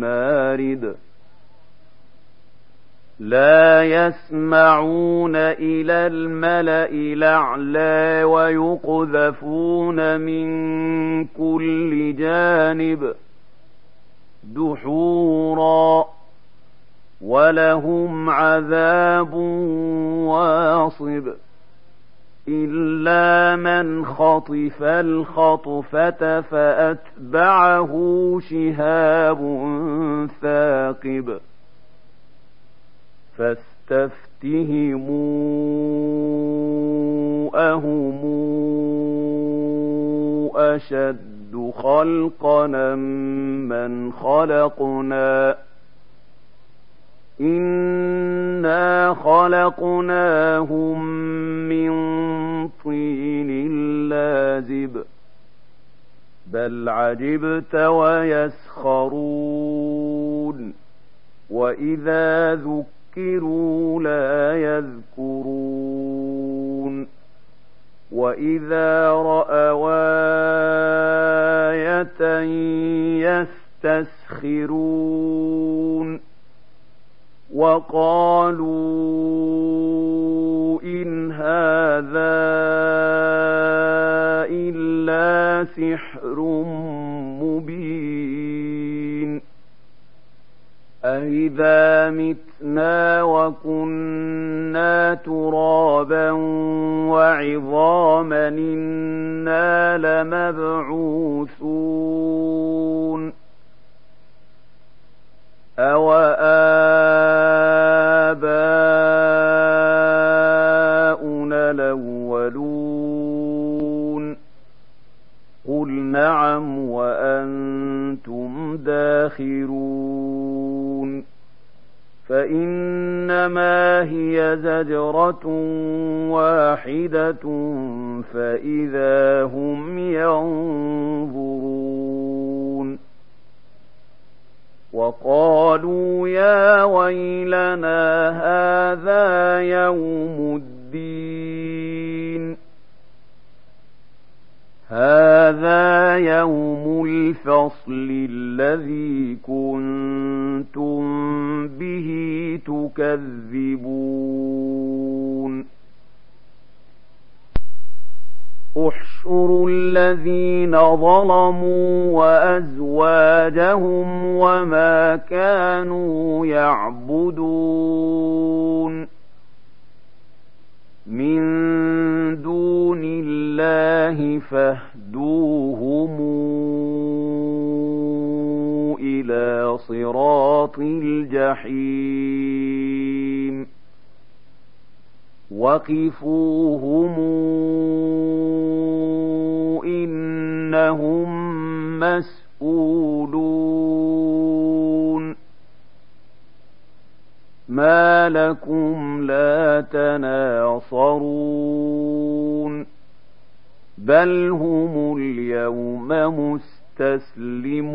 مارد. لا يسمعون إلى الملأ الأعلى ويقذفون من كل جانب دحورا ولهم عذاب واصب. إلا من خطف الخطفة فأتبعه شهاب ثاقب فاستفتهموا أهم أشد خلقنا من خلقنا إنا خلقناهم من طين لازب بل عجبت ويسخرون وإذا ذكروا لا يذكرون وإذا رأوا آية يستسخرون وقالوا إن هذا إلا سحر مبين. أإذا متنا وكنا ترابا وعظاما إنا لمبعوثون. أوآباؤنا الأولون قل نعم وأنتم داخرون فإنما هي زجرة واحدة فإذا هم ينظرون وقالوا يا ويلنا هذا يوم الدين. هذا يوم الفصل الذي كنتم به تكذبون. احشروا الذين ظلموا وازواجهم وما كانوا يعبدون من دون الله فاهدوهم إلى صراط الجحيم وقفوهم انهم مسئولون ما لكم لا تناصرون بل هم اليوم مستسلمون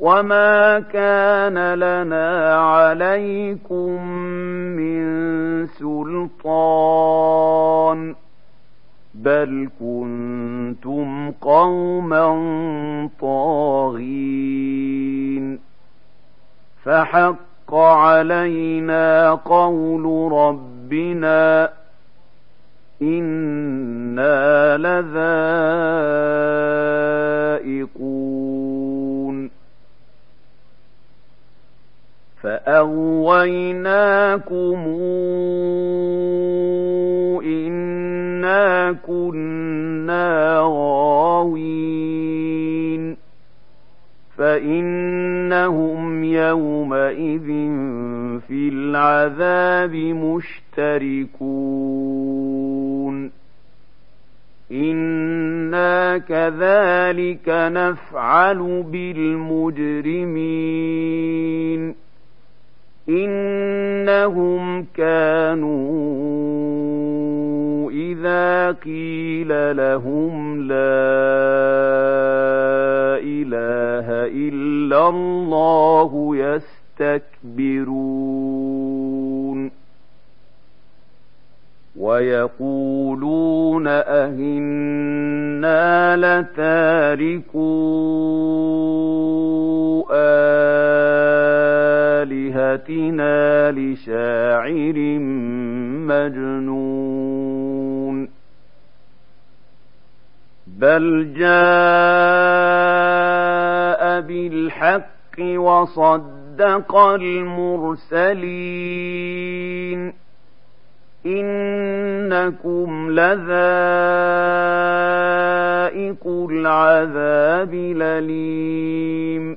وما كان لنا عليكم من سلطان بل كنتم قوما طاغين فحق علينا قول ربنا أنا لذائقون فاغويناكم انا كنا غاوين فانهم يومئذ في العذاب مشتركون أنا كذلك نفعل بالمجرمين إنهم كانوا إذا قيل لهم لا إله إلا الله يستكبرون ويقولون أهنا لتاركوا آلهتنا لشاعر مجنون بل جاء بالحق وصدق المرسلين إنكم لذائق العذاب لليم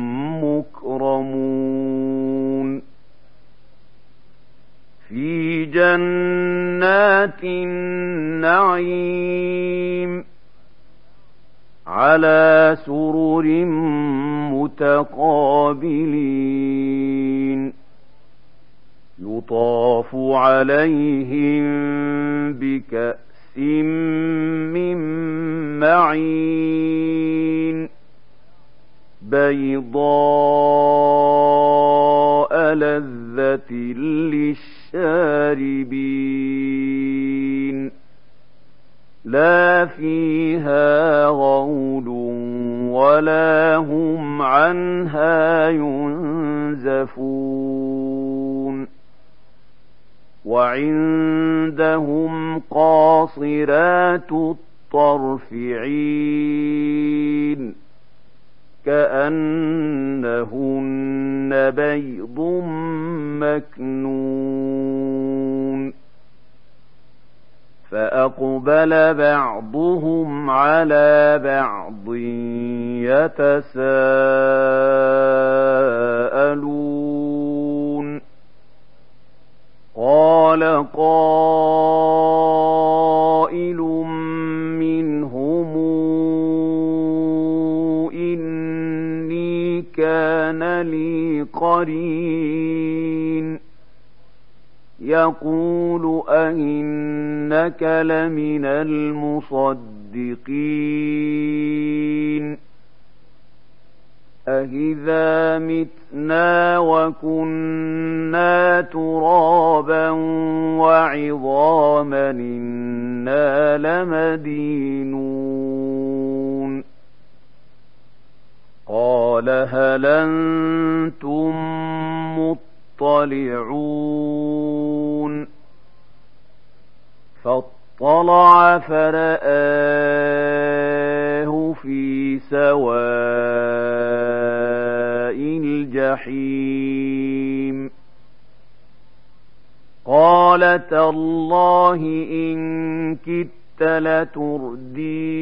مكرمون في جنات النعيم على سرر متقابلين يطاف عليهم بكأس من معين بيضاء لذة للشاربين لا فيها غول ولا هم عنها ينزفون وعندهم قاصرات الطرف عين كأنهن بيض مكنون. فأقبل بعضهم على بعض يتساءلون. قال قائل كان لي قرين. يقول أئنك لمن المصدقين. أهذا متنا وكنا ترابا وعظاما إنا لمدينون. قال هل أنتم مطلعون فاطلع فرآه في سواء الجحيم قال تالله إن كدت لتردين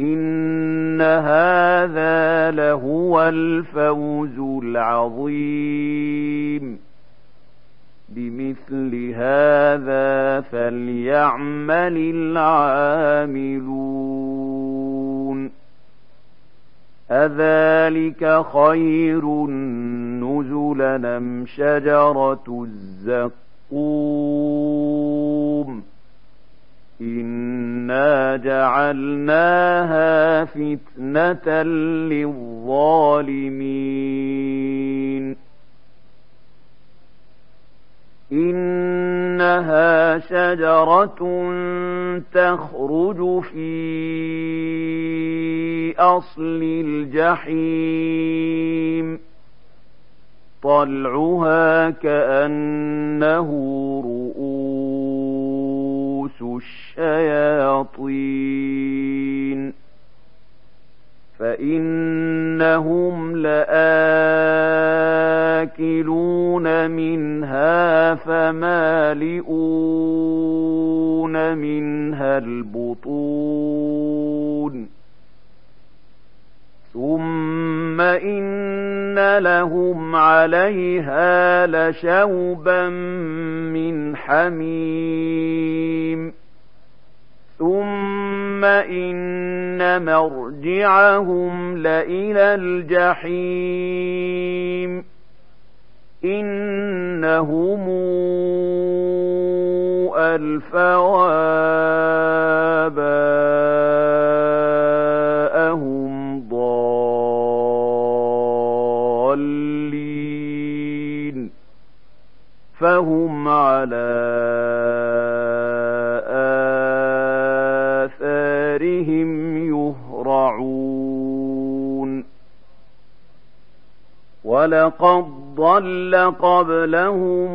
إن هذا لهو الفوز العظيم بمثل هذا فليعمل العاملون أذلك خير نزلا أم شجرة الزقوم إنا جعلناها فتنة للظالمين إنها شجرة تخرج في أصل الجحيم طلعها كأنه رؤوس الشياطين فإنهم لآكلون منها فمالئون منها البطون ثم إن لهم عليها لشوبا من حميم ثم إن مرجعهم لإلى الجحيم إنهم ألفوا آباءهم ولقد ضل قبلهم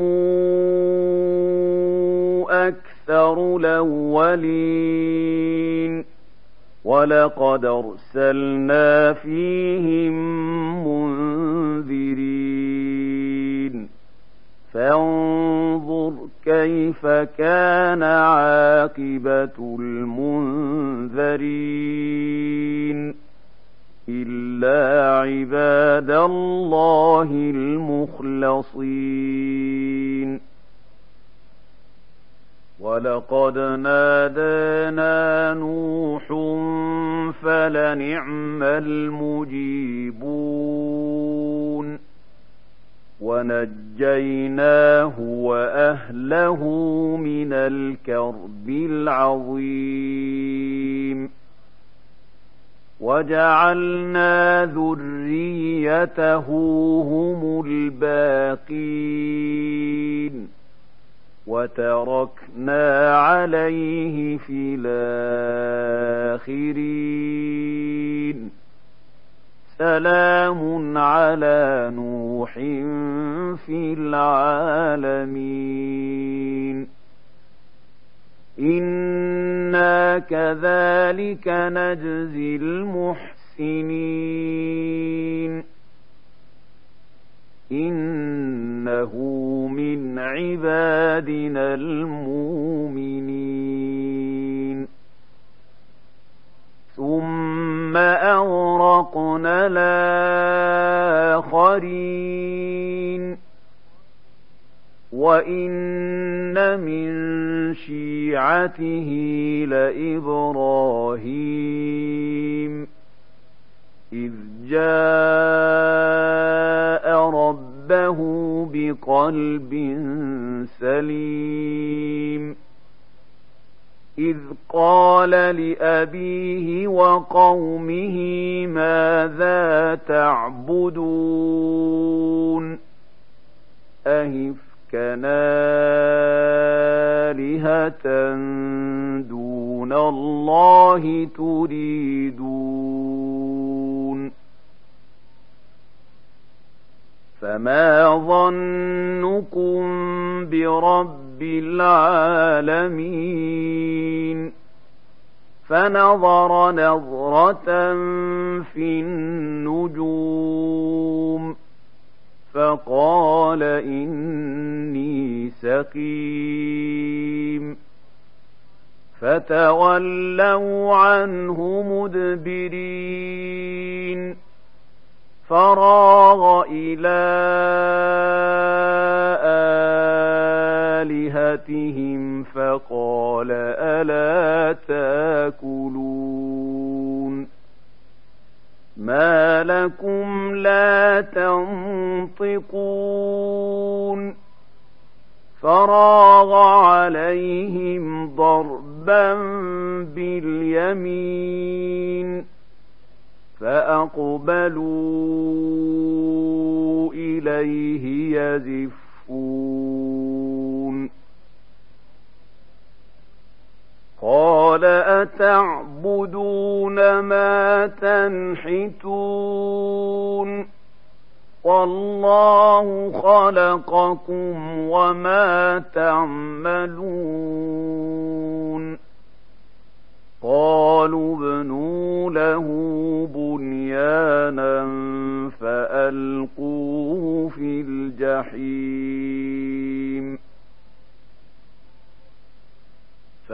أكثر الأولين ولقد أرسلنا فيهم منذرين فانظر كيف كان عاقبة المنذرين إلا عباد الله المخلصين. ولقد نادانا نوح فلنعم المجيبون. ونجيناه واهله من الكرب العظيم. وجعلنا ذريته هم الباقين وتركنا عليه في الآخرين سلام على نوح في العالمين أنا كذلك نجزي المحسنين انه من عبادنا المؤمنين ثم اغرقنا الاخرين وان من شيعته لإبراهيم. إذ جاء ربه بقلب سليم. إذ قال لأبيه وقومه ماذا تعبدون؟ أهفكنا آلهة دون الله تريدون فما ظنكم برب العالمين فنظر نظره في النجوم فقال إني سقيم. فتولوا عنه مدبرين. فراغ إلى آلهتهم فقال ألا تأكلون. ما لكم لا تنطقون فراغ عليهم ضربا باليمين فأقبلوا إليه يزفون قال أتعبدون ما تنحتون والله خلقكم وما تعملون قالوا ابنوا له بنيانا فألقوه في الجحيم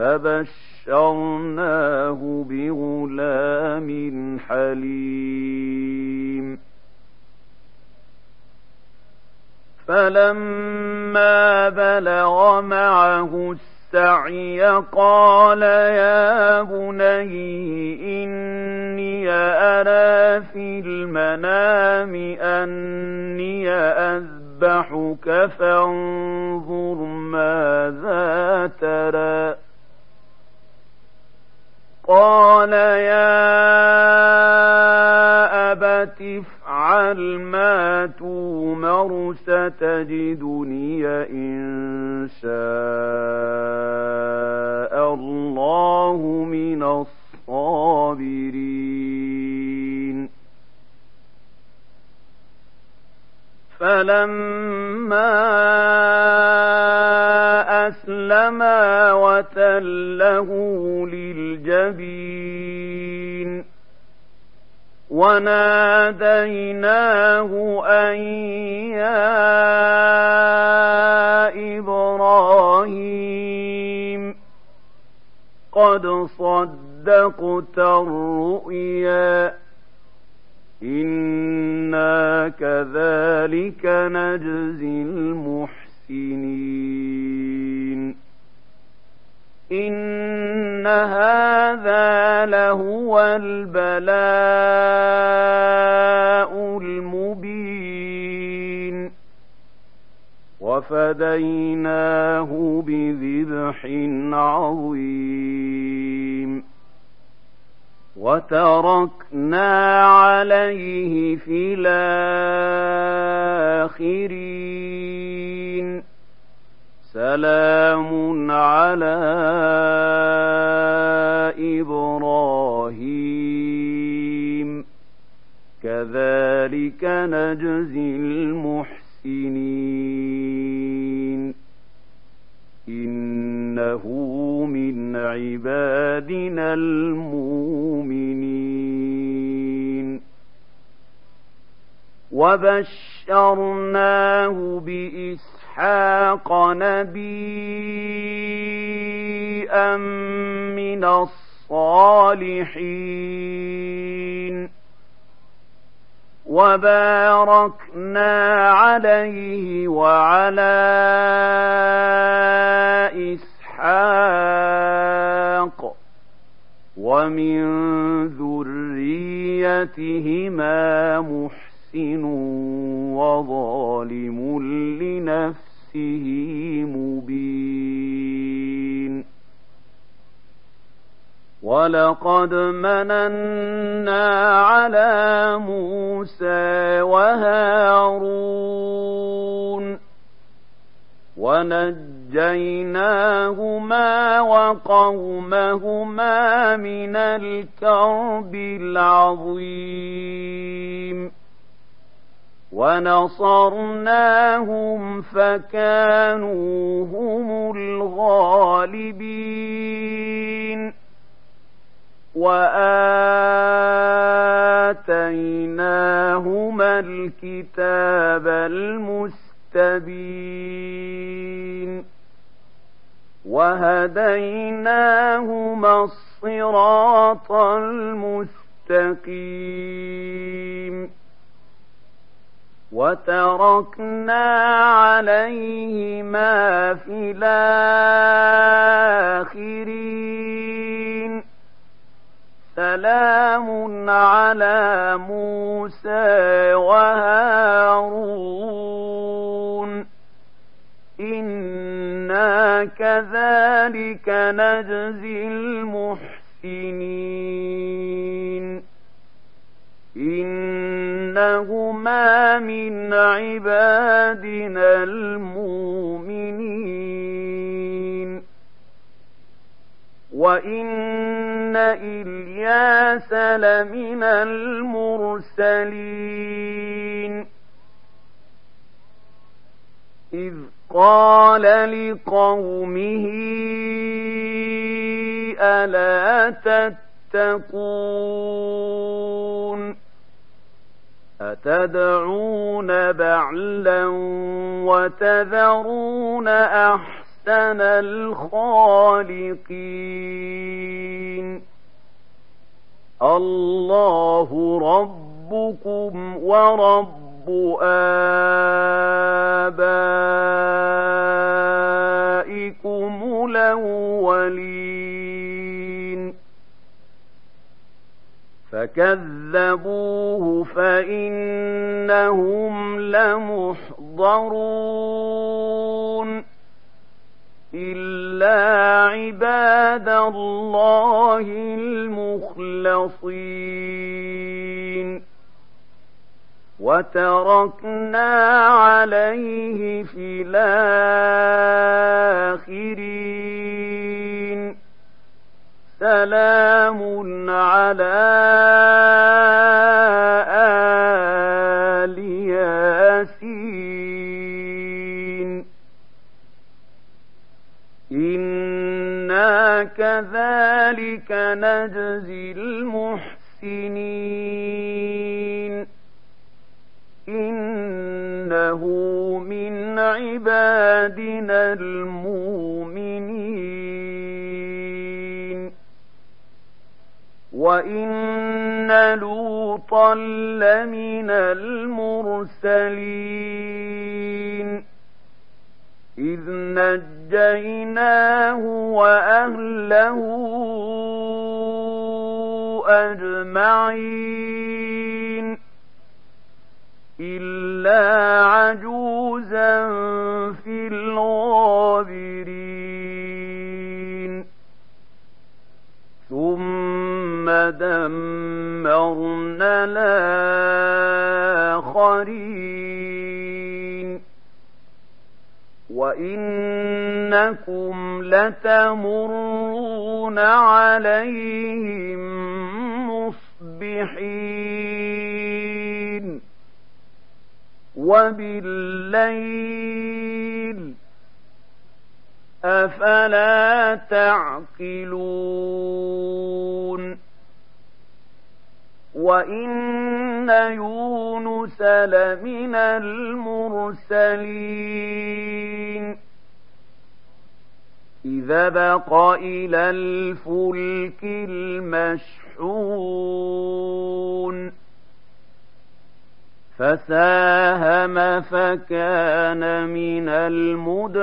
فبشرناه بغلام حليم. فلما بلغ معه السعي قال يا بني إني أرى في المنام أني أذبحك فانظر ماذا ترى. قال يا أبت افعل ما تومر ستجدني إن شاء الله من الصابرين. فلما أسلما وتله للجبين وناديناه أن يا إبراهيم قد صدقت الرؤيا إنا كذلك نجزي المحسنين إن هذا لهو البلاء المبين وفديناه بذبح عظيم وتركنا عليه في الآخرين سلام على إبراهيم. كذلك نجزي المحسنين. إنه من عبادنا المؤمنين. وبشرناه بإسحاق نبيا من الصالحين. وباركنا عليه وعلى إسحاق ومن ذريتهما محسن وظالم لنفسه. مبين. ولقد مننا على موسى وهارون ونجيناهما وقومهما من الكرب العظيم. ونصرناهم فكانوا هم الغالبين. وآتيناهما الكتاب المستبين. وهديناهما الصراط المستقيم. وتركنا عليهما في الآخرين. سلام على موسى وهارون. إنا كذلك نجزي المحسنين. من عبادنا المؤمنين. وإن إلياس لمن المرسلين. إذ قال لقومه ألا تتقون؟ أتدعون بعلا وتذرون أحسن الخالقين الله ربكم ورب آبائكم الأولين فكذبوه فإنهم لمحضرون إلا عباد الله المخلصين وتركنا عليه في الآخرين سلام على آل ياسين. إنا كذلك نجزي المحسنين. إنه من عبادنا المؤمنين. وإن لوطا لمن المرسلين إذ نجيناه وأهله أجمعين إلا عجوزا في الغابرين ثم دمرنا الآخرين وإنكم لتمرون عليهم مصبحين وبالليل أفلا تعقلون وإن يونس لمن المرسلين إذا بق إلى الفلك المشحون فساهم فكان من المدحضين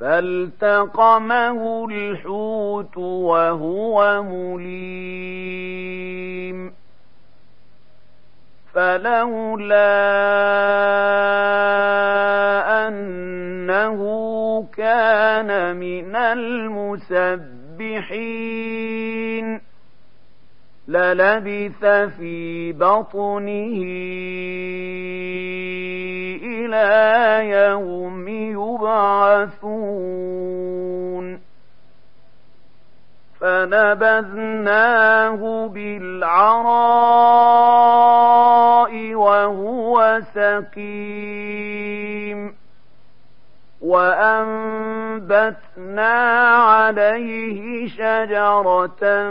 فالتقمه الحوت وهو مليم فلولا انه كان من المسبحين للبث في بطنه إلى يوم يبعثون. فنبذناه بالعراء وهو سقيم. وأنبتنا عليه شجرة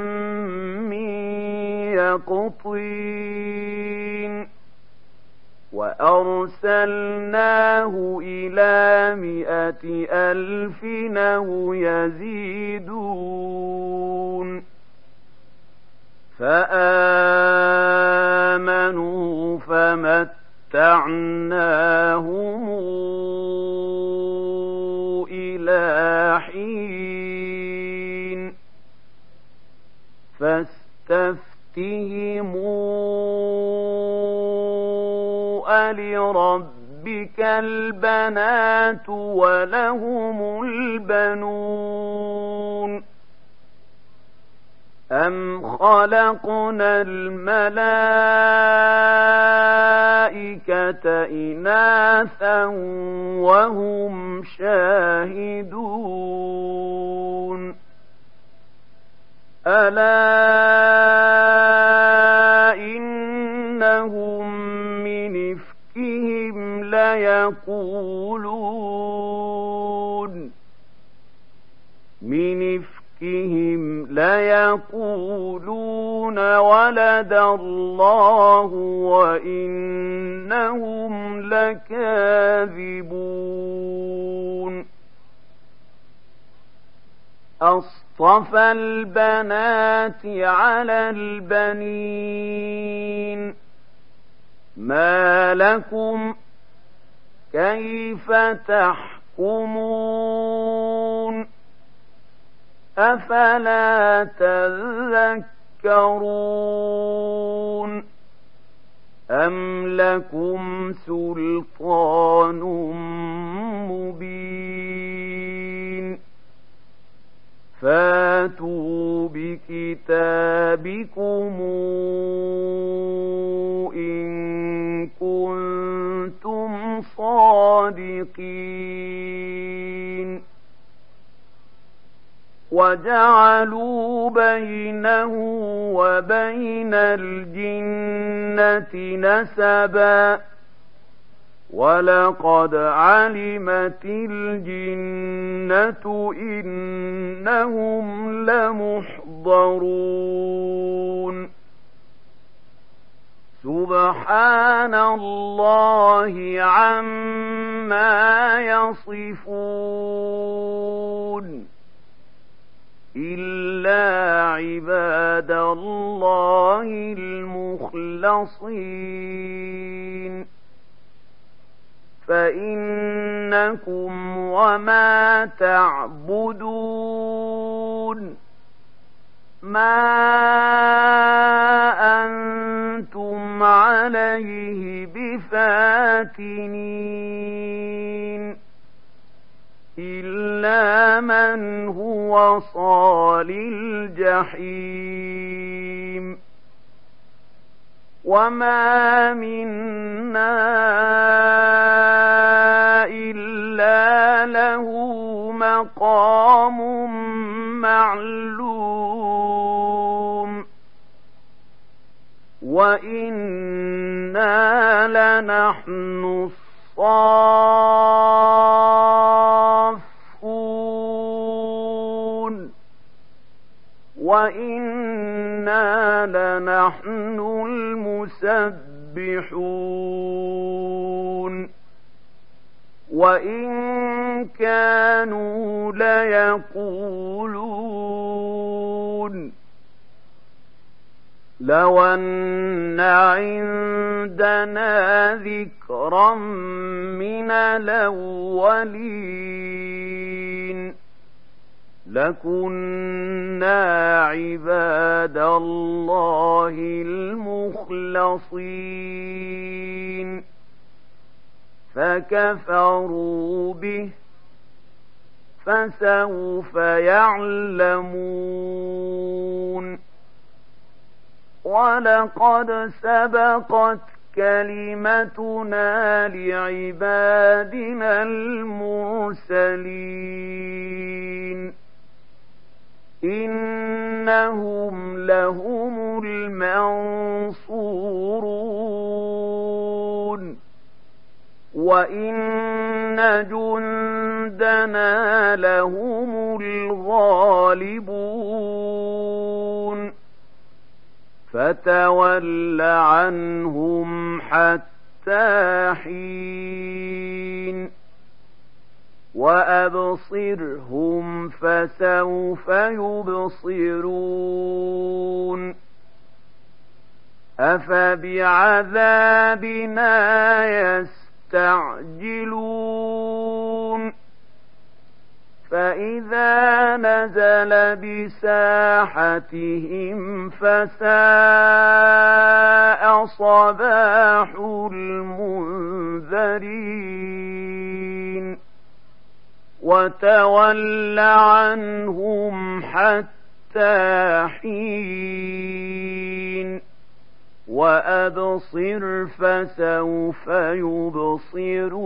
من يقطين. وأرسلناه إلى مائة ألف أو يزيدون فآمنوا فمتعناهم إلى حين فاستفتهموا ألربك البنات ولهم البنون أم خلقنا الملائكة إناثا وهم شاهدون ألا إفكهم ليقولون من إفكهم ليقولون ولد الله وإنهم لكاذبون. أصطفى البنات على البنين. ما لكم كيف تحكمون؟ أفلا تذكرون؟ أم لكم سلطان مبين؟ فاتوا بكتابكم إن كنتم صادقين. وجعلوا بينه وبين الجنة نسبا. ولقد علمت الجنة إنهم لمحضرون. سبحان الله عما يصفون. إلا عباد الله المخلصين. فإنكم وما تعبدون. ما أنتم عليه بفاتنين إلا من هو صال الجحيم وما منا إلا له مقام معلوم وإنا لنحن الصافون وإنا لنحن المسبحون وإن كانوا ليقولون لو أن عندنا ذكرا من الأولين لكنا عباد الله المخلصين مخلصين فكفروا به فسوف يعلمون ولقد سبقت كلمتنا لعبادنا المرسلين. إنهم لهم المنصورون. وإن جندنا لهم الغالبون. فتول عنهم حتى حين وأبصرهم فسوف يبصرون أفبعذابنا يستعجلون فإذا نزل بساحتهم فساء صباح المنذرين وتول عنهم حتى حين وأبصر فسوف يبصرون